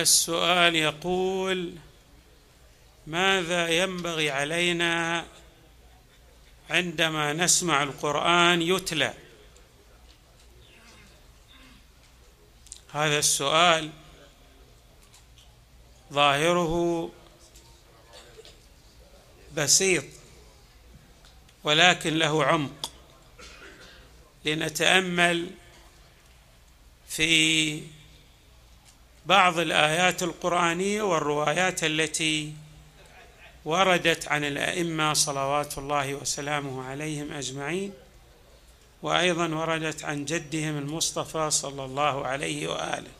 السؤال يقول ماذا ينبغي علينا عندما نسمع القرآن يتلى؟ هذا السؤال ظاهره بسيط ولكن له عمق. لنتأمل في بعض الآيات القرآنية والروايات التي وردت عن الأئمة صلوات الله وسلامه عليهم أجمعين وأيضا وردت عن جدهم المصطفى صلى الله عليه وآله.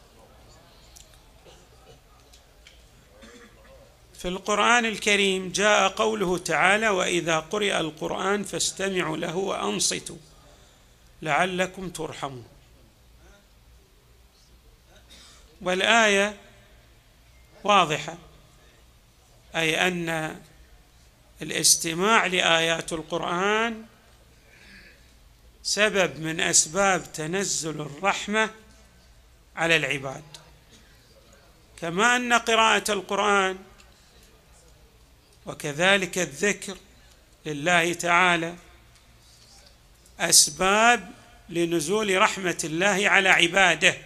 في القرآن الكريم جاء قوله تعالى وإذا قرئ القرآن فاستمعوا له وأنصتوا لعلكم ترحمون. والآية واضحة أي أن الاستماع لآيات القرآن سبب من أسباب تنزل الرحمة على العباد. كما أن قراءة القرآن وكذلك الذكر لله تعالى أسباب لنزول رحمة الله على عباده.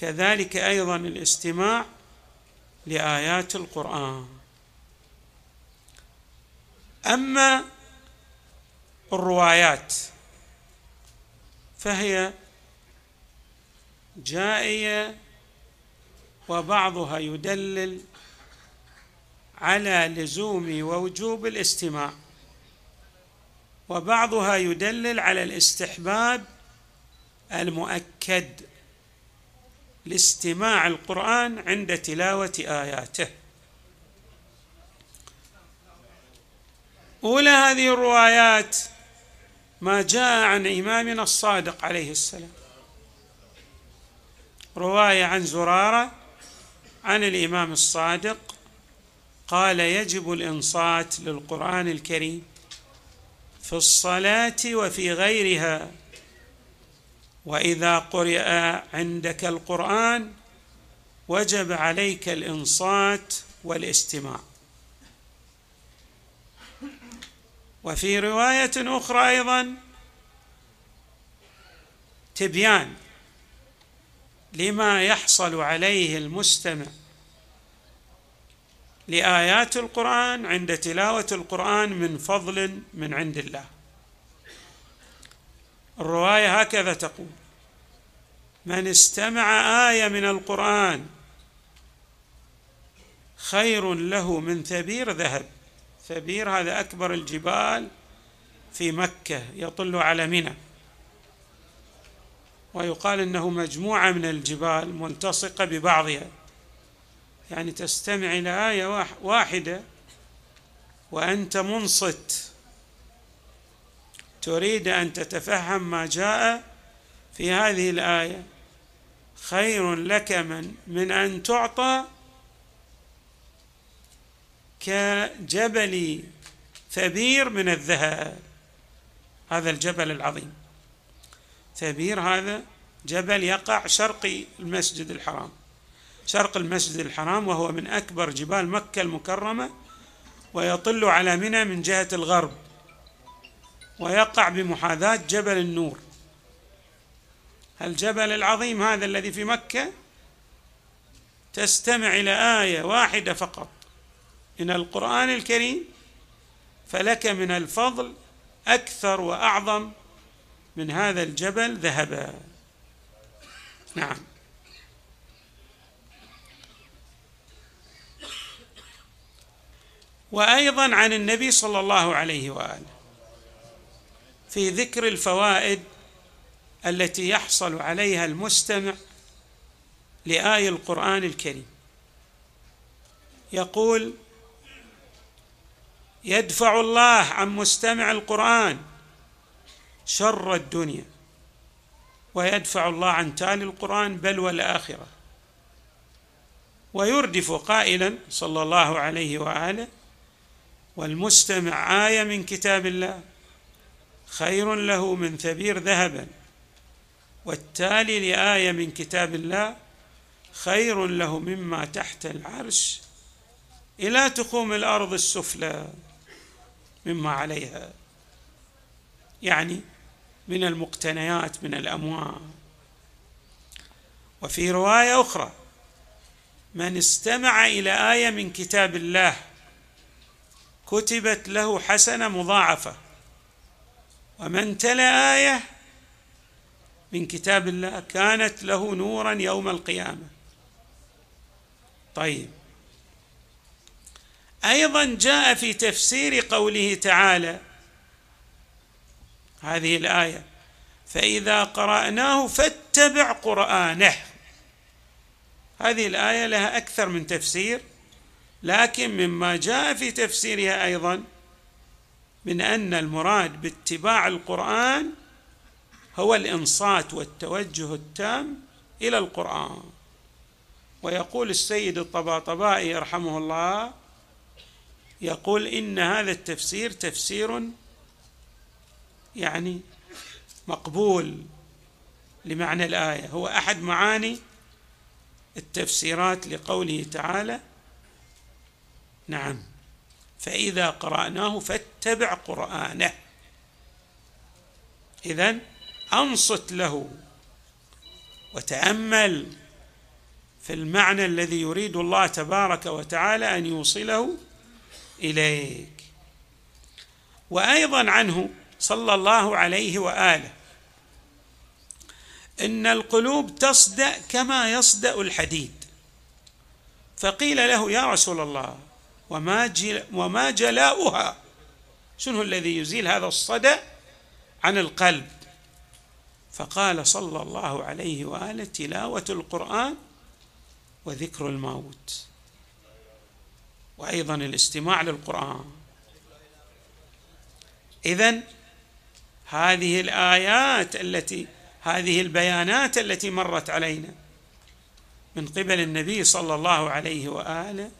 كذلك أيضا الاستماع لآيات القرآن. أما الروايات فهي جائية وبعضها يدلل على لزوم ووجوب الاستماع وبعضها يدلل على الاستحباب المؤكد. لاستماع القرآن عند تلاوة آياته. أولى هذه الروايات ما جاء عن إمامنا الصادق عليه السلام. رواية عن زرارة عن الإمام الصادق قال يجب الإنصات للقرآن الكريم في الصلاة وفي غيرها وإذا قرئ عندك القرآن وجب عليك الإنصات والاستماع. وفي رواية أخرى أيضا تبيان لما يحصل عليه المستمع لآيات القرآن عند تلاوة القرآن من فضل من عند الله. الرواية هكذا تقول من استمع آية من القرآن خير له من ثبير ذهب. ثبير هذا أكبر الجبال في مكة يطل على منى. ويقال إنه مجموعة من الجبال ملتصقة ببعضها. يعني تستمع إلى آية واحدة وأنت منصت. تريد أن تتفهم ما جاء في هذه الآية. خير لك من من أن تعطى كجبل ثبير من الذهب. هذا الجبل العظيم. ثبير هذا جبل يقع شرقي المسجد الحرام. شرق المسجد الحرام وهو من أكبر جبال مكة المكرمة ويطل على منى من جهة الغرب. ويقع بمحاذاة جبل النور. الجبل العظيم هذا الذي في مكة تستمع إلى آية واحدة فقط من القرآن الكريم فلك من الفضل أكثر وأعظم من هذا الجبل ذهبا. نعم. وأيضا عن النبي صلى الله عليه وآله. في ذكر الفوائد التي يحصل عليها المستمع لاي القرآن الكريم. يقول يدفع الله عن مستمع القرآن شر الدنيا ويدفع الله عن تالي القرآن بل والآخرة. ويردف قائلا صلى الله عليه وآله والمستمع آية من كتاب الله خير له من ثبير ذهبا والتالي لآية من كتاب الله خير له مما تحت العرش إلى تقوم الأرض السفلى مما عليها. يعني من المقتنيات من الأموال. وفي رواية أخرى من استمع إلى آية من كتاب الله كتبت له حسنة مضاعفة. ومن تلا آية من كتاب الله كانت له نورا يوم القيامة. طيب. أيضا جاء في تفسير قوله تعالى هذه الآية فإذا قرأناه فاتبع قرآنه. هذه الآية لها أكثر من تفسير لكن مما جاء في تفسيرها أيضا من أن المراد باتباع القرآن هو الإنصات والتوجه التام إلى القرآن. ويقول السيد الطباطبائي يرحمه الله يقول إن هذا التفسير تفسير يعني مقبول لمعنى الآية. هو أحد معاني التفسيرات لقوله تعالى نعم فإذا قرأناه فاتبع قرآنه. إذا أنصت له وتأمل في المعنى الذي يريد الله تبارك وتعالى أن يوصله إليك. وأيضا عنه صلى الله عليه وآله إن القلوب تصدأ كما يصدأ الحديد. فقيل له يا رسول الله وما وما جلاؤها؟ شنو الذي يزيل هذا الصدى عن القلب؟ فقال صلى الله عليه وآله تلاوة القرآن وذكر الموت. وأيضا الاستماع للقرآن. اذا هذه الآيات التي هذه البيانات التي مرت علينا من قبل النبي صلى الله عليه وآله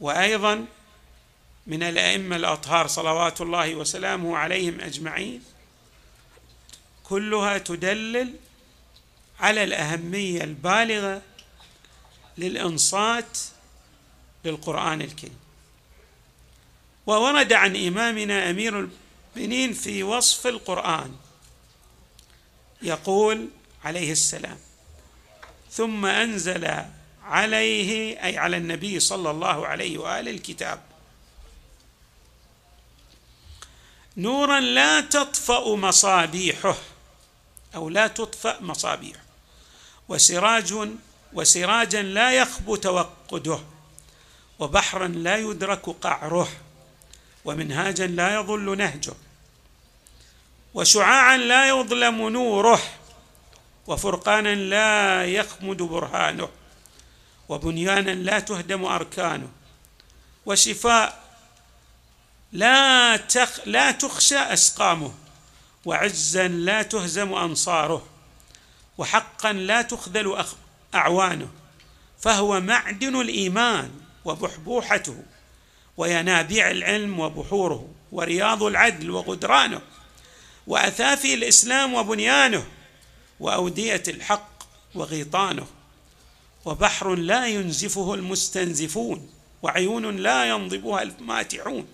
وأيضا من الأئمة الأطهار صلوات الله وسلامه عليهم أجمعين كلها تدلل على الأهمية البالغة للإنصات للقرآن الكريم. وورد عن إمامنا أمير المؤمنين في وصف القرآن يقول عليه السلام ثم أنزل عليه أي على النبي صلى الله عليه وآله الكتاب نورا لا تطفأ مصابيحه أو لا تطفأ مصابيحه. وسراج وسراجا لا يخبو توقده وبحرا لا يدرك قعره ومنهاجا لا يضل نهجه. وشعاعا لا يظلم نوره وفرقانا لا يخمد برهانه وبنيانا لا تهدم أركانه. وشفاء لا تخ لا تخشى أسقامه وعزا لا تهزم أنصاره وحقا لا تخذل أعوانه فهو معدن الإيمان وبحبوحته وينابيع العلم وبحوره ورياض العدل وغدرانه واثافي الإسلام وبنيانه وأودية الحق وغيطانه وبحر لا ينزفه المستنزفون وعيون لا ينضبها الماتعون.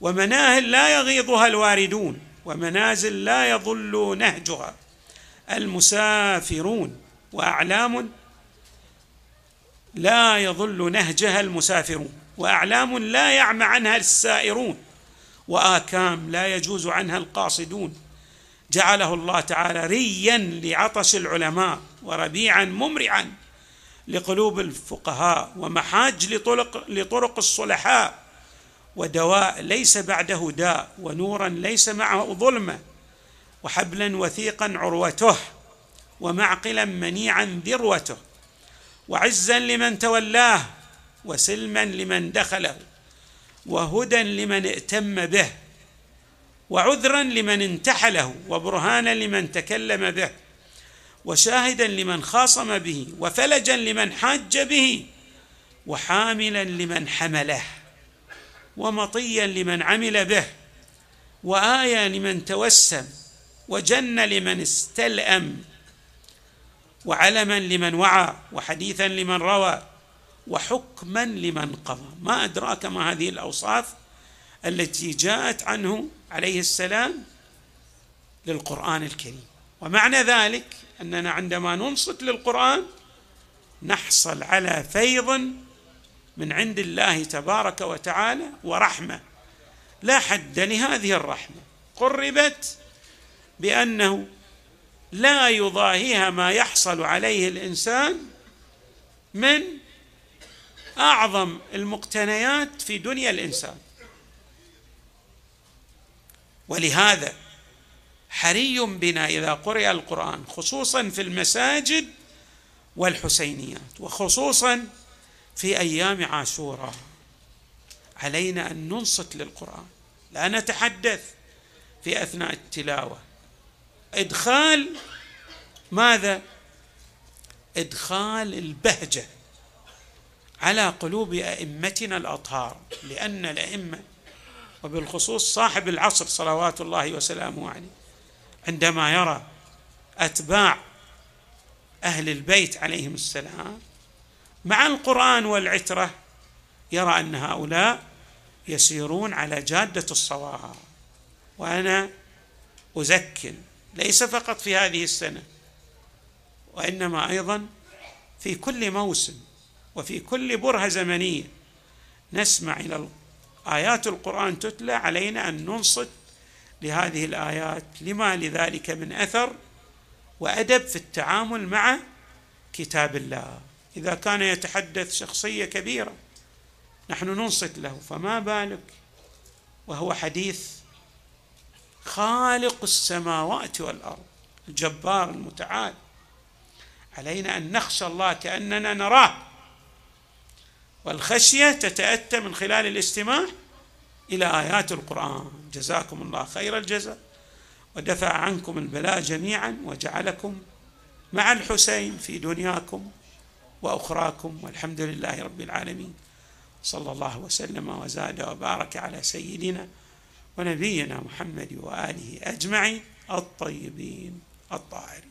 ومناهل لا يغيضها الواردون ومنازل لا يضل نهجها. المسافرون وأعلام لا يضل نهجها المسافرون وأعلام لا يعمى عنها السائرون وآكام لا يجوز عنها القاصدون. جعله الله تعالى ريا لعطش العلماء وربيعا ممرعا لقلوب الفقهاء ومحاج لطرق لطرق الصلحاء. ودواء ليس بعده داء ونورا ليس معه ظلمة وحبلا وثيقا عروته ومعقلا منيعا ذروته وعزا لمن تولاه وسلما لمن دخله وهدى لمن ائتم به وعذرا لمن انتحله وبرهانا لمن تكلم به وشاهدا لمن خاصم به وفلجا لمن حاج به وحاملا لمن حمله. ومطيا لمن عمل به وايه لمن توسم وجنه لمن استلأم وعلما لمن وعى وحديثا لمن روى وحكما لمن قضى. ما أدراك ما هذه الأوصاف التي جاءت عنه عليه السلام للقرآن الكريم. ومعنى ذلك أننا عندما ننصت للقرآن نحصل على فيض من عند الله تبارك وتعالى ورحمة. لا حد لهذه الرحمة. قربت بأنه لا يضاهيها ما يحصل عليه الإنسان من أعظم المقتنيات في دنيا الإنسان. ولهذا حري بنا إذا قرئ القرآن خصوصا في المساجد والحسينيات وخصوصا في أيام عاشوراء علينا أن ننصت للقرآن لا نتحدث في أثناء التلاوة. إدخال ماذا؟ إدخال البهجة على قلوب أئمتنا الأطهار لأن الأئمة وبالخصوص صاحب العصر صلوات الله وسلامه عليه عندما يرى أتباع أهل البيت عليهم السلام مع القرآن والعترة يرى أن هؤلاء يسيرون على جادة الصواب. وأنا ازكن ليس فقط في هذه السنة وإنما أيضا في كل موسم وفي كل برهة زمنية نسمع إلى آيات القرآن تتلى علينا أن ننصت لهذه الآيات. لما لذلك من أثر وأدب في التعامل مع كتاب الله. إذا كان يتحدث شخصية كبيرة نحن ننصت له فما بالك؟ وهو حديث خالق السماوات والأرض الجبار المتعال. علينا أن نخشى الله كأننا نراه. والخشية تتأتى من خلال الاستماع إلى آيات القرآن. جزاكم الله خير الجزاء. ودفع عنكم البلاء جميعا وجعلكم مع الحسين في دنياكم. وأخراكم والحمد لله رب العالمين. صلى الله وسلم وزاد وبارك على سيدنا ونبينا محمد وآله أجمعين الطيبين الطاهرين.